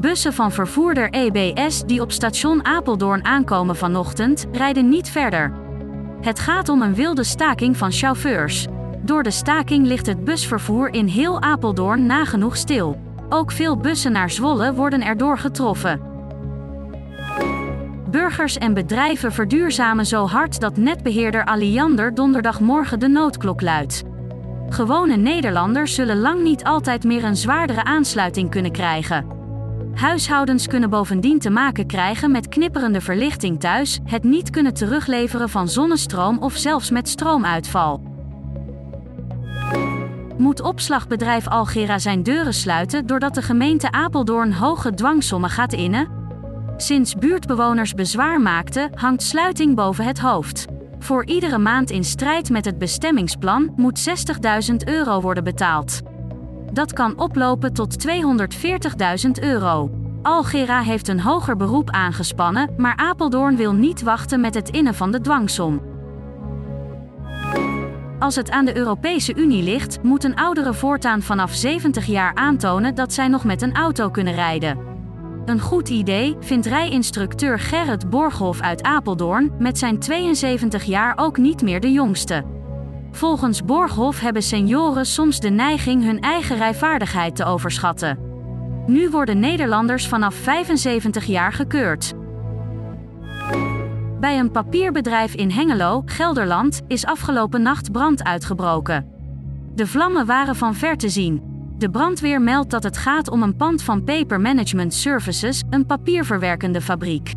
Bussen van vervoerder EBS die op station Apeldoorn aankomen vanochtend, rijden niet verder. Het gaat om een wilde staking van chauffeurs. Door de staking ligt het busvervoer in heel Apeldoorn nagenoeg stil. Ook veel bussen naar Zwolle worden erdoor getroffen. Burgers en bedrijven verduurzamen zo hard dat netbeheerder Alliander donderdagmorgen de noodklok luidt. Gewone Nederlanders zullen lang niet altijd meer een zwaardere aansluiting kunnen krijgen. Huishoudens kunnen bovendien te maken krijgen met knipperende verlichting thuis, het niet kunnen terugleveren van zonnestroom of zelfs met stroomuitval. Moet opslagbedrijf Algera zijn deuren sluiten doordat de gemeente Apeldoorn hoge dwangsommen gaat innen? Sinds buurtbewoners bezwaar maakten, hangt sluiting boven het hoofd. Voor iedere maand in strijd met het bestemmingsplan moet 60.000 euro worden betaald. Dat kan oplopen tot 240.000 euro. Algera heeft een hoger beroep aangespannen, maar Apeldoorn wil niet wachten met het innen van de dwangsom. Als het aan de Europese Unie ligt, moeten ouderen voortaan vanaf 70 jaar aantonen dat zij nog met een auto kunnen rijden. Een goed idee vindt rijinstructeur Gerrit Borghoff uit Apeldoorn, met zijn 72 jaar ook niet meer de jongste. Volgens Borghoff hebben senioren soms de neiging hun eigen rijvaardigheid te overschatten. Nu worden Nederlanders vanaf 75 jaar gekeurd. Bij een papierbedrijf in Hengelo, Gelderland, is afgelopen nacht brand uitgebroken. De vlammen waren van ver te zien. De brandweer meldt dat het gaat om een pand van Paper Management Services, een papierverwerkende fabriek.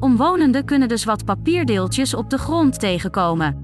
Omwonenden kunnen dus wat papierdeeltjes op de grond tegenkomen.